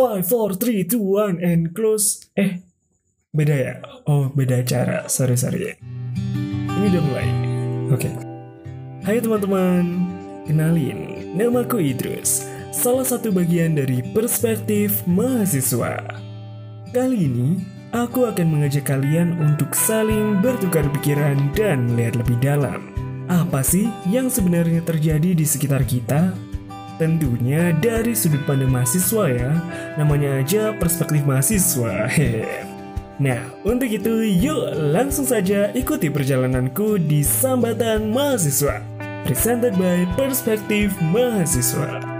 5, 4, 3, 2, 1, and close. Eh, beda ya? Oh, beda cara. Sorry, sorry. Ini udah mulai. Oke. Hai teman-teman, kenalin, namaku Idrus. Salah satu bagian dari perspektif mahasiswa. Kali ini, aku akan mengajak kalian untuk saling bertukar pikiran dan melihat lebih dalam. Apa sih yang sebenarnya terjadi di sekitar kita Tentunya dari sudut pandang mahasiswa ya, namanya aja perspektif mahasiswa. Nah, untuk itu yuk langsung saja ikuti perjalananku di Sambatan Mahasiswa. Presented by Perspektif Mahasiswa.